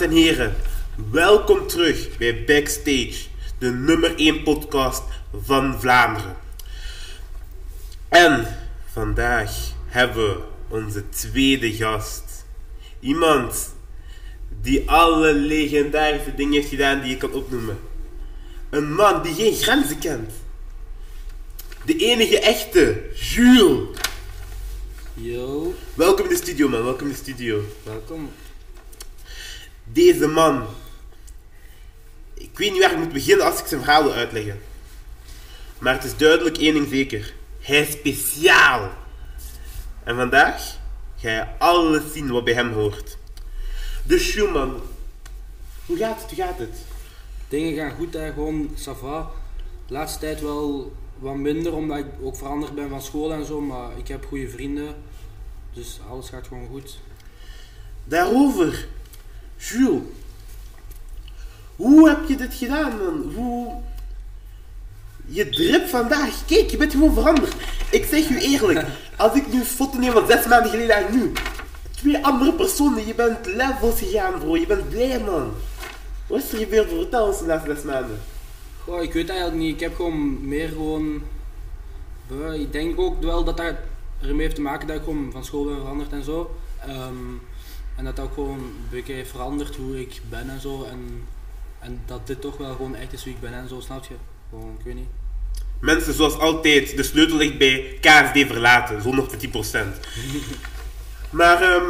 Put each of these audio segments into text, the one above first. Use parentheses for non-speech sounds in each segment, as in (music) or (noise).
Dames en heren, welkom terug bij Backstage, de nummer 1 podcast van Vlaanderen. En vandaag hebben we onze tweede gast. Iemand die alle legendarische dingen heeft gedaan die je kan opnoemen. Een man die geen grenzen kent. De enige echte, Jules. Yo, Welkom in de studio, man. Welkom in de studio. welkom. Deze man. Ik weet niet waar ik moet beginnen als ik zijn verhaal wil uitleggen. Maar het is duidelijk één ding zeker. Hij is speciaal. En vandaag ga je alles zien wat bij hem hoort. Dus Jules, man. Hoe gaat het? Hoe gaat het? Dingen gaan goed, hè. gewoon ça va. De laatste tijd wel wat minder, omdat ik ook veranderd ben van school en zo, maar ik heb goede vrienden. Dus alles gaat gewoon goed. Daarover. Jules. Hoe heb je dit gedaan, man? Hoe... Je drip vandaag. Kijk, je bent gewoon veranderd. Ik zeg je eerlijk. (laughs) Als ik nu een foto neem van zes maanden geleden en nu. Twee andere personen. Je bent levels gegaan, bro. Je bent blij, man. Wat is er gebeurd? Vertel ons de laatste zes maanden. Goh, ik weet eigenlijk niet, ik heb gewoon meer gewoon... Ik denk ook wel dat dat ermee heeft te maken dat ik gewoon van school ben veranderd en zo. Ehm, en dat ook gewoon een beetje heeft veranderd hoe ik ben en zo. En, en dat dit toch wel gewoon echt is wie ik ben en zo, snap je? Gewoon, ik weet niet. Mensen, zoals altijd, de sleutel ligt bij KSD verlaten, zonder 10%. (laughs) maar, ehm.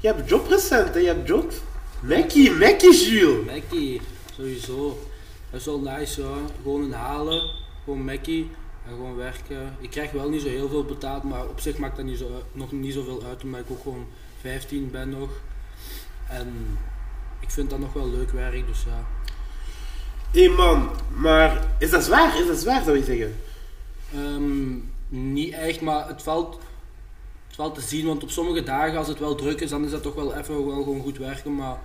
je hebt job recent, hè? Je hebt job. Mackie, Mackie, Jules. Mackie, sowieso. Dat is wel nice hoor. Gewoon een halen, gewoon Mackie en gewoon werken. Ik krijg wel niet zo heel veel betaald, maar op zich maakt dat niet zo, nog niet zoveel uit omdat ik ook gewoon 15 ben nog. En ik vind dat nog wel leuk werk, dus ja. Hé man, maar is dat zwaar? Is dat zwaar, zou je zeggen? Ehm, niet echt, maar het valt, het valt te zien, want op sommige dagen als het wel druk is, dan is dat toch wel even wel gewoon goed werken. Maar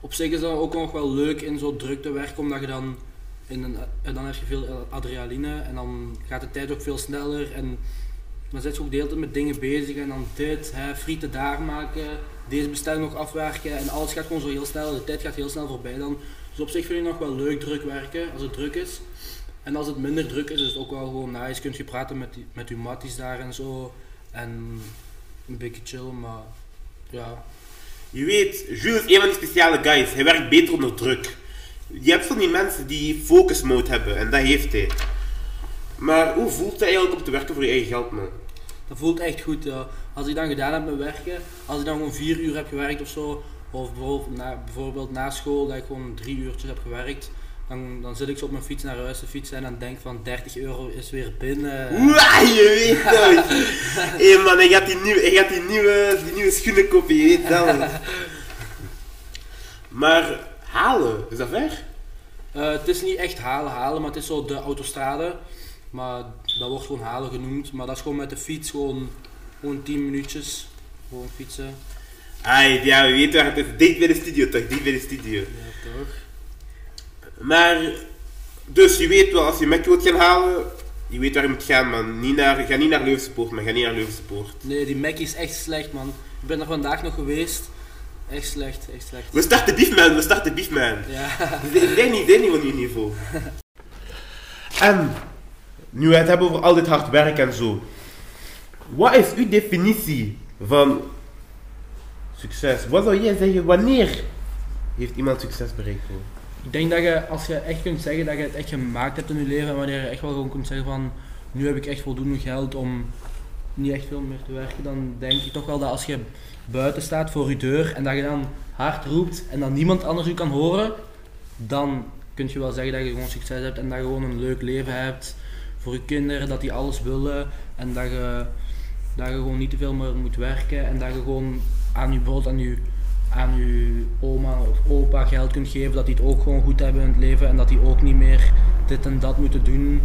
op zich is dat ook nog wel leuk in zo druk te werken, omdat je dan, en dan heb je veel adrenaline en dan gaat de tijd ook veel sneller. En dan zit je ook de hele tijd met dingen bezig en dan dit, hè, frieten daar maken, deze bestelling nog afwerken en alles gaat gewoon zo heel snel, de tijd gaat heel snel voorbij dan. Dus op zich vind ik nog wel leuk druk werken als het druk is. En als het minder druk is, is het ook wel gewoon nice. Kun je praten met, met uw matties daar en zo. En een beetje chillen, maar ja. Je weet, Jules is een van die speciale guys. Hij werkt beter onder druk. Je hebt van die mensen die focus mode hebben en dat heeft hij. Maar hoe voelt het eigenlijk om te werken voor je eigen geld, man? Dat voelt echt goed. Ja. Als ik dan gedaan heb met werken, als ik dan gewoon vier uur heb gewerkt of zo, of bijvoorbeeld na, bijvoorbeeld na school dat ik gewoon drie uurtjes heb gewerkt, dan, dan zit ik zo op mijn fiets naar huis te fietsen en dan denk van 30 euro is weer binnen. Oeh, je weet (laughs) het. Hé man, hij gaat die nieuwe, hij gaat die nieuwe, die nieuwe schoenen kopen, je weet dat. (laughs) Maar halen, is dat ver? Eh, het is niet echt halen, halen, maar het is zo de autostrade. Maar dat wordt gewoon halen genoemd. Maar dat is gewoon met de fiets, gewoon, gewoon 10 minuutjes. Gewoon fietsen. Ai, ja, we weten waar het is. Dicht bij de studio toch, dicht bij de studio. Ja, toch? Maar, dus je weet wel, als je Mac wilt gaan halen, je weet waar je moet gaan, man. Niet naar, ga niet naar Leuvense Poort, man. Ga niet naar Leuvense Poort. Nee, die Mac is echt slecht, man. Ik ben er vandaag nog geweest. Echt slecht, echt slecht. We starten Beefman, we starten Beefman. Ja. (laughs) Ik ben niet, ben niet van uw niveau. (laughs) En, nu we het hebben over al dit hard werk en zo. Wat is uw definitie van succes? Wat zou jij zeggen, wanneer heeft iemand succes bereikt? bro? Ik denk dat je, als je echt kunt zeggen dat je het echt gemaakt hebt in je leven, en wanneer je echt wel gewoon kunt zeggen van, nu heb ik echt voldoende geld om niet echt veel meer te werken, dan denk ik toch wel dat als je buiten staat voor je deur en dat je dan hard roept en dan niemand anders u kan horen, dan kun je wel zeggen dat je gewoon succes hebt en dat je gewoon een leuk leven hebt voor je kinderen, dat die alles willen en dat je, dat je gewoon niet te veel meer moet werken en dat je gewoon aan je bijvoorbeeld aan je aan je oma of opa geld kunt geven, dat die het ook gewoon goed hebben in het leven en dat die ook niet meer dit en dat moeten doen.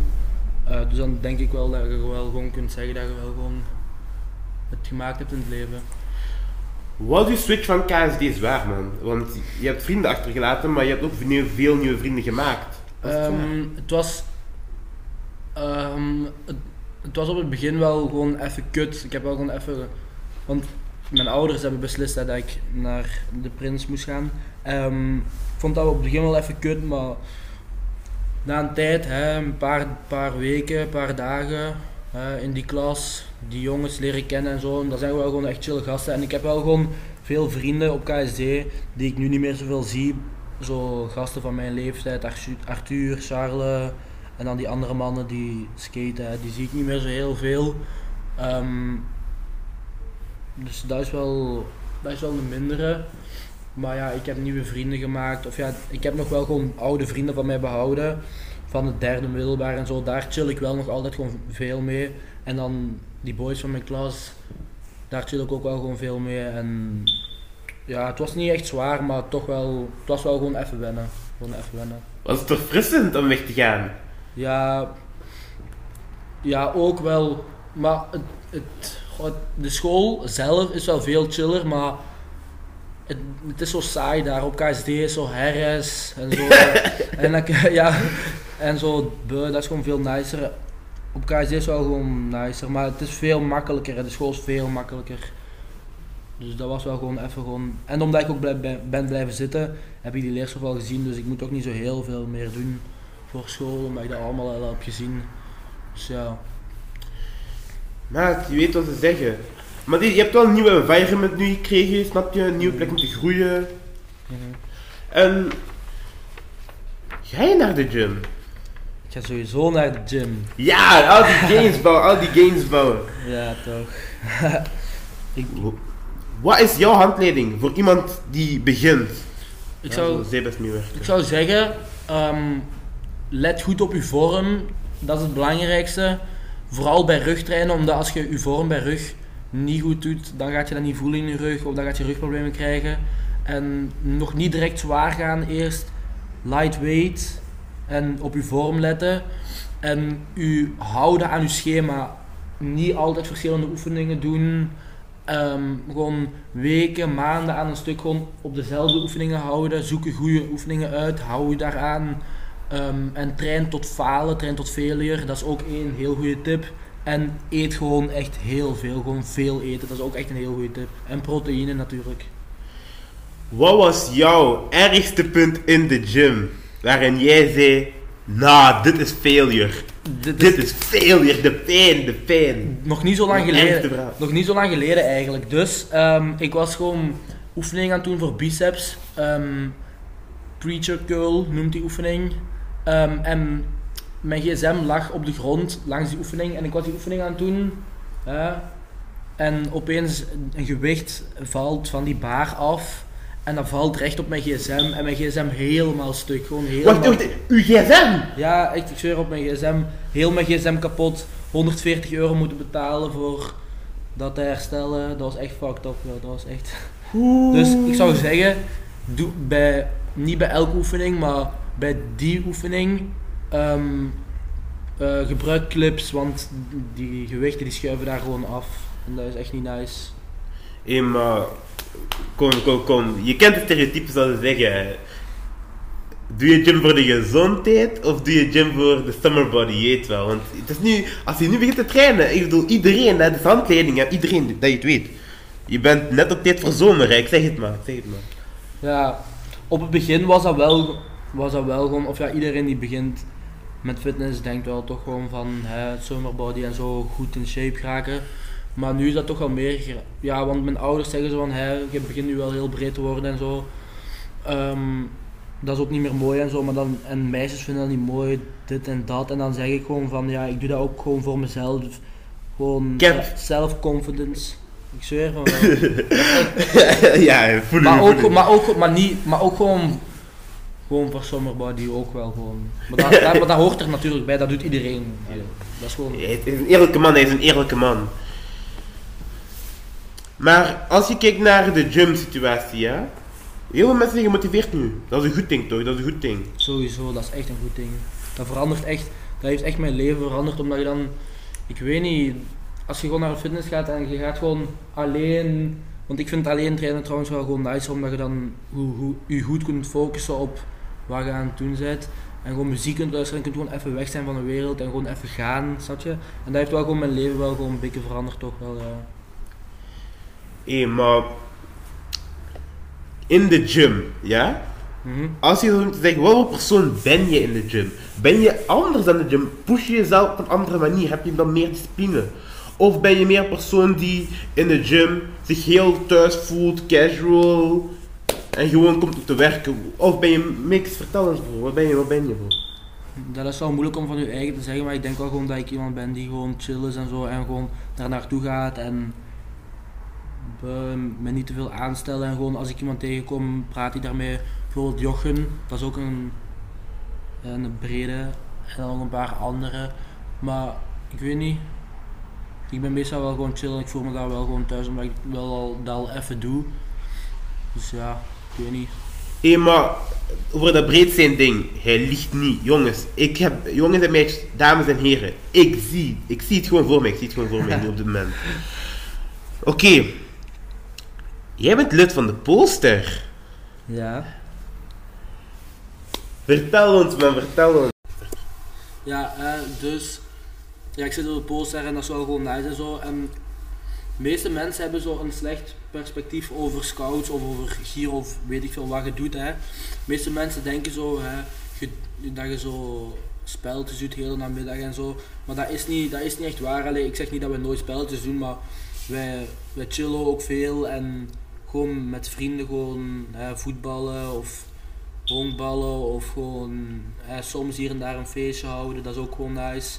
Eh, dus dan denk ik wel dat je wel gewoon kunt zeggen dat je wel gewoon het gemaakt hebt in het leven. Wat is uw switch van KSD zwaar, man? Want je hebt vrienden achtergelaten, maar je hebt ook veel veel nieuwe vrienden gemaakt. Het? Ehm, het was. ehm, het, het was op het begin wel gewoon even kut. Ik heb wel gewoon even. Want mijn ouders hebben beslist dat ik naar de Prins moest gaan. Ehm, ik vond dat op het begin wel even kut, maar na een tijd, hè, een paar, paar weken, een paar dagen in die klas, die jongens leren kennen en zo, dat zijn wel gewoon echt chille gasten. En ik heb wel gewoon veel vrienden op KSD die ik nu niet meer zoveel zie. Zo gasten van mijn leeftijd, Arthur, Charles en dan die andere mannen die skaten, die zie ik niet meer zo heel veel. Ehm, dus dat is wel, dat is wel een mindere. Maar ja, ik heb nieuwe vrienden gemaakt. Of ja, ik heb nog wel gewoon oude vrienden van mij behouden. Van het derde middelbaar en zo. Daar chill ik wel nog altijd gewoon veel mee. En dan die boys van mijn klas. Daar chill ik ook wel gewoon veel mee. En ja, het was niet echt zwaar, maar toch wel, het was wel gewoon even wennen. Gewoon even wennen. Was het toch frissend om weg te gaan? Ja, ja ook wel. Maar het, het, de school zelf is wel veel chiller, maar het, het is zo saai daar op KSD, zo herres en zo. (laughs) en, dan, ja, en zo, dat is gewoon veel nicer. Op KSD is wel gewoon nicer, maar het is veel makkelijker. De school is veel makkelijker. Dus dat was wel gewoon even gewoon. En omdat ik ook blij- ben blijven zitten, heb ik die leerstof al gezien. Dus ik moet ook niet zo heel veel meer doen voor school, omdat ik dat allemaal al heb gezien. Dus ja. Maat, je weet wat ze zeggen. Maar je hebt wel een nieuwe environment nu gekregen, snap je? Een nieuwe plek om te groeien. En... Ga je naar de gym? Ik ga sowieso naar de gym. Ja, al die gains bouwen, al die gains bouwen. Ja, toch. (laughs) ik, Wat is jouw handleiding voor iemand die begint? ik, Ja, zou, ik zou zeggen, ehm, let goed op je vorm. Dat is het belangrijkste. Vooral bij rugtrainen, omdat als je je vorm bij rug niet goed doet, dan gaat je dat niet voelen in je rug of dan gaat je rugproblemen krijgen. En nog niet direct zwaar gaan, eerst lightweight en op je vorm letten. En u houden aan uw schema. Niet altijd verschillende oefeningen doen. Ehm, gewoon weken, maanden aan een stuk gewoon op dezelfde oefeningen houden. Zoek goede oefeningen uit, hou je daaraan. Ehm, en train tot falen, train tot failure. Dat is ook één heel goede tip. En eet gewoon echt heel veel, gewoon veel eten. Dat is ook echt een heel goede tip. En proteïne natuurlijk. Wat was jouw ergste punt in de gym? Waarin jij zei, nah, dit is failure. Dit Dit is failure, de pijn, de pijn. nog niet zo lang geleden. Nog niet zo lang geleden eigenlijk. Dus ehm, ik was gewoon oefeningen aan het doen voor biceps. Ehm, preacher curl noemt die oefening. Ehm, en mijn gsm lag op de grond langs die oefening en ik was die oefening aan het doen. en opeens een gewicht valt van die baar af. En dat valt recht op mijn gsm. En mijn gsm helemaal stuk. Gewoon helemaal... Wacht, wacht, uw gsm? Ja, echt, ik zweer op mijn gsm. Heel mijn gsm kapot. 140 euro moeten betalen voor dat te herstellen. Dat was echt fucked up. Dat was echt... Dus ik zou zeggen, doe bij, niet bij elke oefening, maar bij die oefening ehm, eh, gebruik clips, want die gewichten die schuiven daar gewoon af. En dat is echt niet nice. Hé, maar... Kom, kom, kom. Je kent de stereotypes dat ze zeggen. Doe je gym voor de gezondheid of doe je gym voor de summer body? Wel. Want het is nu, als je nu begint te trainen, ik bedoel, iedereen, hè, de handleiding, iedereen, dat je het weet. Je bent net op tijd voor zomer, ik zeg het maar, zeg het maar. Ja, op het begin was dat wel, was dat wel gewoon, of ja, iedereen die begint met fitness denkt wel toch gewoon van hè, summer body en zo goed in shape geraken. Maar nu is dat toch wel meer, ja, want mijn ouders zeggen zo van, hè, je begint nu wel heel breed te worden en zo. Ehm, dat is ook niet meer mooi en zo, maar dan, en meisjes vinden dat niet mooi, dit en dat. En dan zeg ik gewoon van, ja, ik doe dat ook gewoon voor mezelf. Gewoon self-confidence. Ik zweer van wel. (laughs) ja, voel Maar ook, voel maar ook, maar niet, maar ook gewoon, gewoon voor summer body ook wel gewoon. Maar dat, dat, maar dat hoort er natuurlijk bij, dat doet iedereen. Dat is gewoon. Hij een eerlijke man, hij is een eerlijke man. Maar als je kijkt naar de gym situatie, ja. Heel veel mensen zijn gemotiveerd nu. Dat is een goed ding toch? Dat is een goed ding. Sowieso, dat is echt een goed ding. Dat verandert echt, dat heeft echt mijn leven veranderd, omdat je dan, ik weet niet, als je gewoon naar de fitness gaat en je gaat gewoon alleen, want ik vind alleen trainen trouwens wel gewoon nice, omdat je dan hoe, hoe, je goed kunt focussen op wat je aan het doen bent. En gewoon muziek kunt luisteren en kunt gewoon even weg zijn van de wereld en gewoon even gaan, snap je? En dat heeft wel gewoon mijn leven wel gewoon een beetje veranderd toch wel, ja. Hé, maar... In de gym, ja? Mhm. Als je zo moet zeggen, wat voor persoon ben je in de gym? Ben je anders dan de gym? Push je jezelf op een andere manier? Heb je dan meer discipline? Of ben je meer een persoon die in de gym zich heel thuis voelt, casual en gewoon komt om te werken? Of ben je mix? Vertel eens bro, wat ben je, wat ben je bro? Dat is wel moeilijk om van je eigen te zeggen, maar ik denk wel gewoon dat ik iemand ben die gewoon chill is en zo en gewoon daar naartoe gaat en eh, me niet te veel aanstellen en gewoon als ik iemand tegenkom praat ik daarmee. Bijvoorbeeld Jochen, dat is ook een, een brede en dan een paar andere, maar ik weet niet. Ik ben meestal wel gewoon chill en ik voel me daar wel gewoon thuis omdat ik wel al, dat al even doe. Dus ja, ik weet niet. Hé, maar over dat breed zijn ding, hij liegt niet. Jongens, ik heb, jongens en meisjes, dames en heren, ik zie, ik zie het gewoon voor mij, ik zie het gewoon voor mij nu op dit moment. Oké, jij bent lid van de Polster. Ja. Vertel ons man, vertel ons. Ja, eh, dus ja, ik zit op de poster en dat is wel gewoon nice en zo. En de meeste mensen hebben zo een slecht perspectief over scouts of over Giro of weet ik veel wat je doet. Hè. De meeste mensen denken zo hè, dat je zo spelletjes doet heel namiddag en zo. Maar dat is niet, dat is niet echt waar. Allee, ik zeg niet dat we nooit spelletjes doen, maar wij, wij chillen ook veel en gewoon met vrienden gewoon hè, voetballen of honkballen of gewoon hè, soms hier en daar een feestje houden. Dat is ook gewoon nice.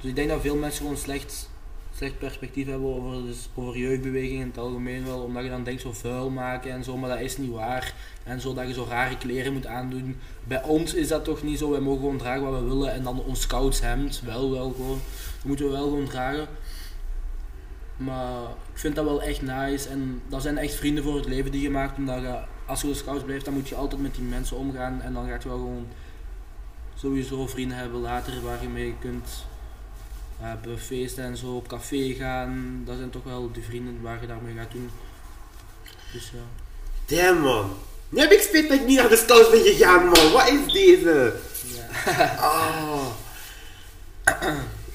Dus ik denk dat veel mensen gewoon slecht, slecht perspectief hebben over, dus over jeugdbeweging in het algemeen wel. Omdat je dan denkt zo vuil maken en zo, maar dat is niet waar. En zo dat je zo rare kleren moet aandoen. Bij ons is dat toch niet zo. Wij mogen gewoon dragen wat we willen. En dan ons scoutshemd wel wel gewoon. Dat moeten we wel gewoon dragen. Maar ik vind dat wel echt nice. En dat zijn echt vrienden voor het leven die je maakt. Omdat je, als je de scouts blijft, dan moet je altijd met die mensen omgaan. En dan gaat je wel gewoon sowieso vrienden hebben later waar je mee kunt hebben feesten en zo op café gaan. Dat zijn toch wel de vrienden waar je daarmee gaat doen. Dus ja. Damn man. Nu heb ik spijt dat ik niet naar de scouts ben gegaan man. Wat is deze? ja. Ah.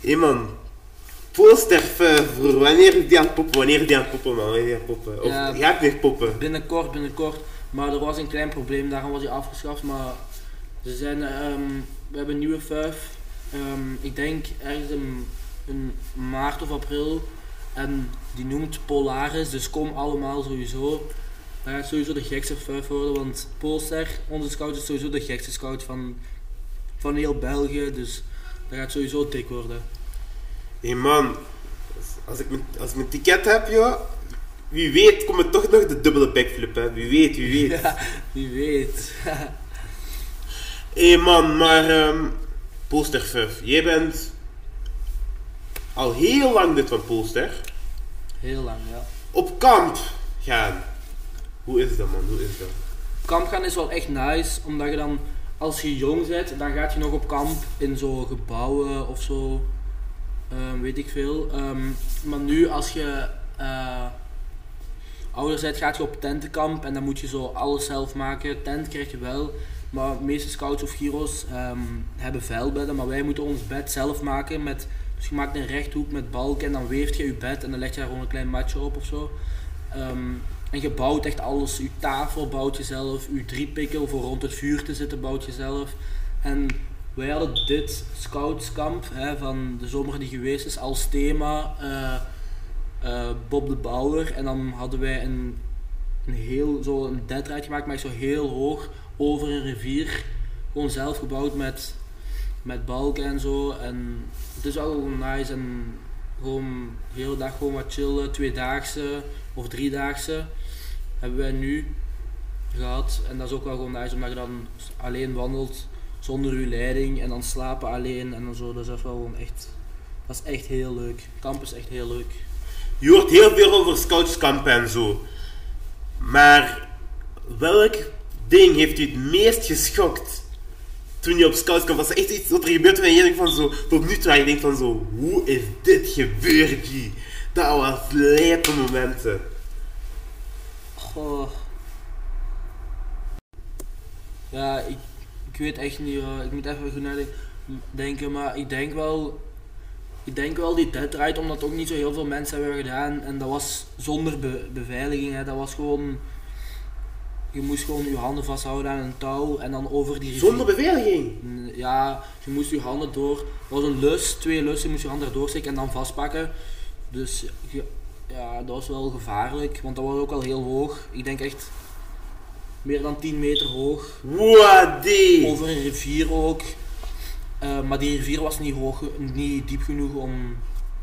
Hé man. Polster voor wanneer is die aan het poppen? Wanneer is die aan het poppen man? Wanneer is die aan het poppen? Of Ja. gaat weer poppen? Binnenkort, binnenkort. Maar er was een klein probleem, daarom was hij afgeschaft. Maar ze zijn, ehm, we hebben een nieuwe vijf. Ehm, ik denk ergens in, in maart of april. En die noemt Polaris, dus kom allemaal sowieso. Dat gaat sowieso de gekste vijf worden, want Polster, onze scout, is sowieso de gekste scout van, van heel België. Dus dat gaat sowieso dik worden. Hé man. Als ik, mijn, als ik mijn ticket heb joh. Wie weet komt het toch nog de dubbele backflip hè. Wie weet, wie weet. Ja, wie weet. Hé man, maar Fuf, jij bent al heel lang lid van Polster. Heel lang, ja. Op kamp gaan. Hoe is dat man, hoe is dat? kamp gaan is wel echt nice, omdat je dan, als je jong bent, dan gaat je nog op kamp in zo gebouwen of zo, Ehm, weet ik veel. Ehm, maar nu als je eh, ouder bent, gaat je op tentenkamp en dan moet je zo alles zelf maken. Tent krijg je wel, maar de meeste scouts of gyro's ehm, hebben vuilbedden, maar wij moeten ons bed zelf maken met, dus je maakt een rechthoek met balken en dan weeft je je bed en dan leg je daar gewoon een klein matje op of zo. En je bouwt echt alles. Je tafel bouwt je zelf. Je driepikkel voor rond het vuur te zitten bouwt je zelf. En wij hadden dit scoutskamp hè, van de zomer die geweest is als thema eh, eh, Bob de Bouwer. En dan hadden wij een, een heel zo een deadride gemaakt, maar zo heel hoog over een rivier. Gewoon zelf gebouwd met, met balken en zo. En het is wel gewoon nice en gewoon de hele dag gewoon wat chillen, tweedaagse of driedaagse hebben wij nu gehad. En dat is ook wel gewoon nice, omdat je dan alleen wandelt zonder je leiding en dan slapen alleen en dan zo. Dat is echt wel gewoon echt, dat is echt heel leuk. Kamp is echt heel leuk. Je hoort heel veel over scoutskampen en zo. Maar welk ding heeft u het meest geschokt toen je op scoutskamp was? Er echt iets wat er gebeurt en je denkt van zo, tot nu toe en je denkt van zo, hoe is dit gebeurd, G? Dat was lijpe momenten. Goh. Ja, ik, ik weet echt niet. hoor. Ik moet even goed nadenken, maar ik denk wel ik denk wel die deadride, omdat ook niet zo heel veel mensen hebben gedaan. En dat was zonder be- beveiliging. Hè. Dat was gewoon... Je moest gewoon je handen vasthouden aan een touw en dan over die rivier- Zonder beveiliging. Ja, je moest je handen door. Er was een lus, twee lussen, je moest je handen erdoor steken en dan vastpakken. Dus ja, dat was wel gevaarlijk, want dat was ook al heel hoog. Ik denk echt meer dan 10 meter hoog. What die? Over een rivier ook. Eh, maar die rivier was niet, hoog, niet diep genoeg om,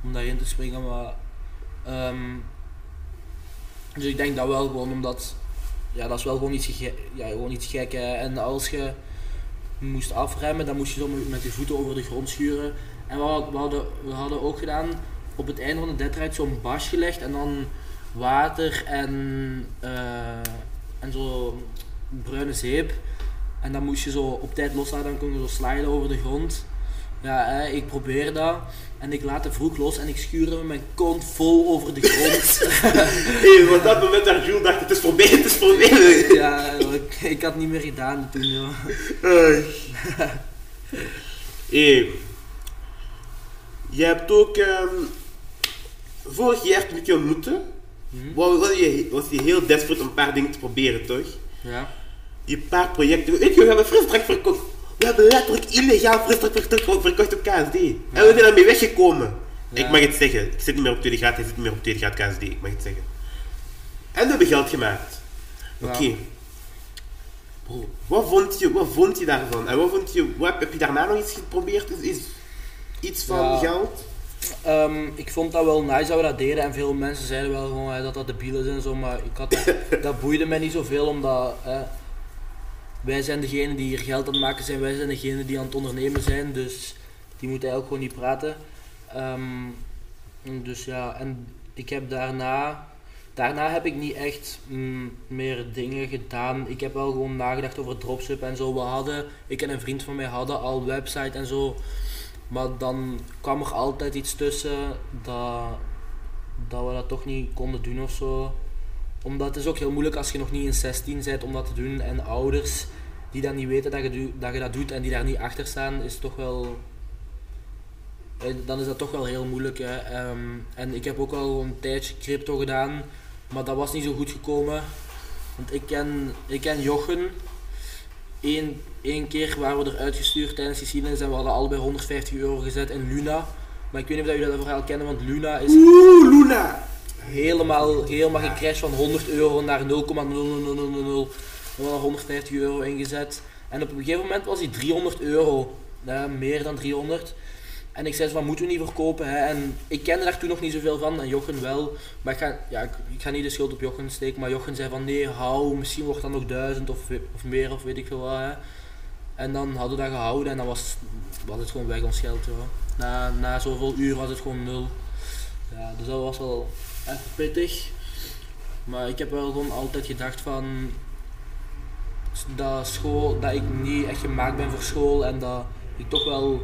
om daarin te springen. Maar, ehm, dus ik denk dat wel gewoon omdat ja, dat is wel gewoon iets, ja, gewoon iets gek. Hè. En als je moest afremmen, dan moest je zo met- je voeten over de grond schuren. En we hadden, we hadden, we hadden ook gedaan op het einde van de deadride zo'n bas gelegd en dan water en, eh, en zo bruine zeep. En dan moest je zo op tijd loslaten, dan kon je zo sliden over de grond. Ja, hè, ik probeer dat en ik laat het vroeg los en ik schuurde met mijn kont vol over de grond. (laughs) Hey, want dat moment dat Jules dacht, het is voorbij, het is voorbij. ja, ik, ik had niet meer gedaan toen. joh. Ai. Hey. Je hebt ook... ehm, vorig jaar toen ik je ontmoette, was, was, je, was je heel desperate om een paar dingen te proberen, toch? Ja. Je paar projecten... Weet je, we hebben frisdrank verkocht. We hebben letterlijk illegaal frisdrank verkocht, op KSD. En we zijn ermee weggekomen. Ja. Ik mag het zeggen. Ik zit niet meer op tweede graad, hij zit niet meer op tweede graad KSD. Ik mag het zeggen. En we hebben geld gemaakt. Oké. Bro, wat vond, je, wat vond je daarvan? En wat vond je, wat, heb je daarna nog iets geprobeerd? Is, is iets van Ja. geld? Ehm, ik vond dat wel nice dat we dat deden en veel mensen zeiden wel gewoon hè, dat dat debiel is en zo, maar ik had dat, (coughs) dat boeide mij niet zoveel omdat hè, wij zijn degene die hier geld aan het maken zijn, wij zijn degene die aan het ondernemen zijn, dus die moeten eigenlijk gewoon niet praten. Ehm, dus ja, en ik heb daarna, daarna heb ik niet echt mm, meer dingen gedaan. Ik heb wel gewoon nagedacht over dropship en zo. We hadden, ik en een vriend van mij hadden al website en zo. Maar dan kwam er altijd iets tussen dat, dat we dat toch niet konden doen of zo. Omdat het is ook heel moeilijk als je nog niet in 16 bent om dat te doen. En ouders die dan niet weten dat je, dat je dat doet en die daar niet achter staan, is toch wel. eh, Dan is dat toch wel heel moeilijk. Hè. Ehm, en ik heb ook al een tijdje crypto gedaan, maar dat was niet zo goed gekomen. Want ik ken, ik ken Jochen. Eén, één keer waren we eruit gestuurd tijdens silence en we hadden allebei 150 euro gezet in Luna. Maar ik weet niet of jullie dat verhaal kennen, want Luna is Oeh, Luna! Helemaal, helemaal gecrashed van 100 euro naar 0,0000. We hadden 150 euro ingezet. En op een gegeven moment was hij 300 euro. Ja, meer dan 300. En ik zei van, moeten we niet verkopen? Hè? En ik kende daar toen nog niet zoveel van, en Jochen wel. Maar ik ga, ja, ik, ga niet de schuld op Jochen steken. Maar Jochen zei van, nee, hou, misschien wordt dat nog 1000 of, of meer, of weet ik veel wat. Hè? En dan hadden we dat gehouden en dan was, was het gewoon weg ons geld. joh. Na, na zoveel uur was het gewoon nul. Ja, dus dat was wel even pittig. Maar ik heb wel gewoon altijd gedacht van dat school, dat ik niet echt gemaakt ben voor school en dat ik toch wel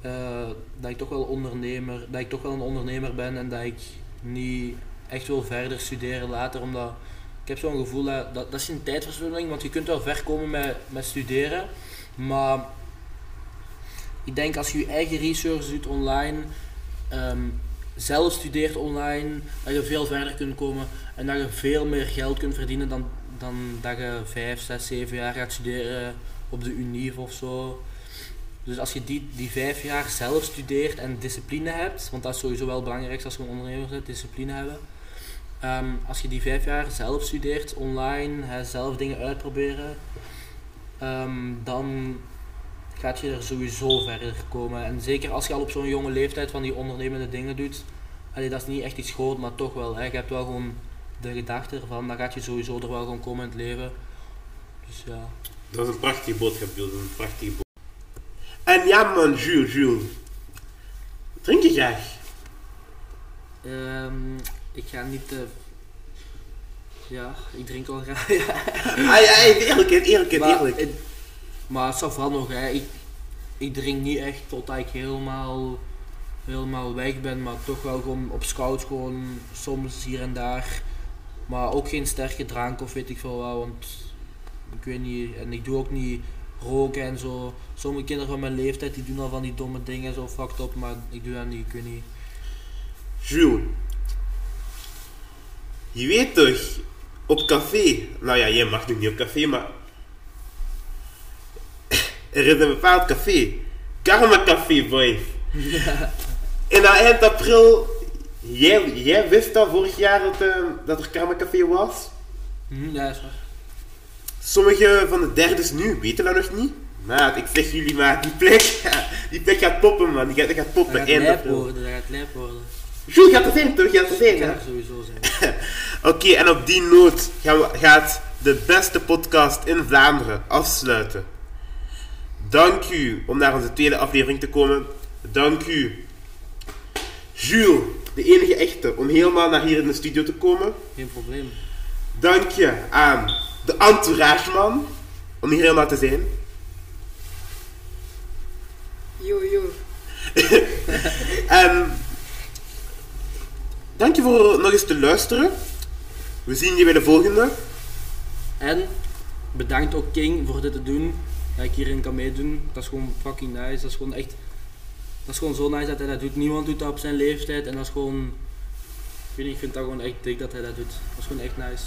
eh, dat ik toch wel ondernemer, dat ik toch wel een ondernemer ben en dat ik niet echt wil verder studeren later omdat ik heb zo'n gevoel dat, dat is een tijdverspilling, want je kunt wel ver komen met, met studeren, maar ik denk als je je eigen research doet online, ehm, zelf studeert online, dat je veel verder kunt komen en dat je veel meer geld kunt verdienen dan, dan dat je 5, 6, 7 jaar gaat studeren op de Univ of zo. Dus als je die, die vijf jaar zelf studeert en discipline hebt, want dat is sowieso wel het belangrijkste als je een ondernemer bent, discipline hebben. Ehm, als je die vijf jaar zelf studeert, online, zelf dingen uitproberen, ehm, dan gaat je er sowieso verder komen. En zeker als je al op zo'n jonge leeftijd van die ondernemende dingen doet, allee, dat is niet echt iets groot, maar toch wel. Hè. Je hebt wel gewoon de gedachte ervan, dan gaat je sowieso er wel gewoon komen in het leven. Dus ja. Dat is een prachtige boodschap, Jules. Dat is een prachtige boodschap. En ja, man, Jules, Jules. Drink je graag? Ehm, ik ga niet te. Ja, ik drink wel graag. (laughs) ja. Ah ja, eerlijkheid, eerlijkheid, maar, eerlijk. het, maar het zal nog, hè. Ik, ik drink niet echt totdat ik helemaal, helemaal weg ben, maar toch wel gewoon op scouts, gewoon soms hier en daar. Maar ook geen sterke drank of weet ik veel wat, want ik weet niet, en ik doe ook niet roken en zo. Sommige kinderen van mijn leeftijd die doen al van die domme dingen zo fucked up, maar ik doe dat niet, ik weet niet. Jules. Je weet toch, op café, nou ja, jij mag nu niet op café, maar er is een bepaald café, Karma Café Boy. (laughs) En aan eind april, jij, jij wist al vorig jaar dat, eh, dat er Karma Café was. Hm, ja, is waar. Sommige van de derdes nu weten dat nog niet. Maar ik zeg jullie maar, die plek, (laughs) die plek gaat poppen man, die gaat, die gaat Dat poppen gaat eind lijp april. worden, dat gaat lijp worden. Jules gaat er zijn toch, gaat er zijn Dat gaat er sowieso zijn. (laughs) Oké, en op die noot gaan we, gaat de beste podcast in Vlaanderen afsluiten. Dank u om naar onze tweede aflevering te komen. Dank u, Jules, de enige echte, om helemaal naar hier in de studio te komen. Geen probleem. Dank je aan de entourage man, om hier helemaal te zijn. Yo, yo. (laughs) En dank je voor nog eens te luisteren. We zien je bij de volgende. En bedankt ook King voor dit te doen. Dat ik hierin kan meedoen. Dat is gewoon fucking nice. Dat is gewoon echt. Dat is gewoon zo nice dat hij dat doet. Niemand doet dat op zijn leeftijd. En dat is gewoon. Ik weet niet, ik vind dat gewoon echt dik dat hij dat doet. Dat is gewoon echt nice.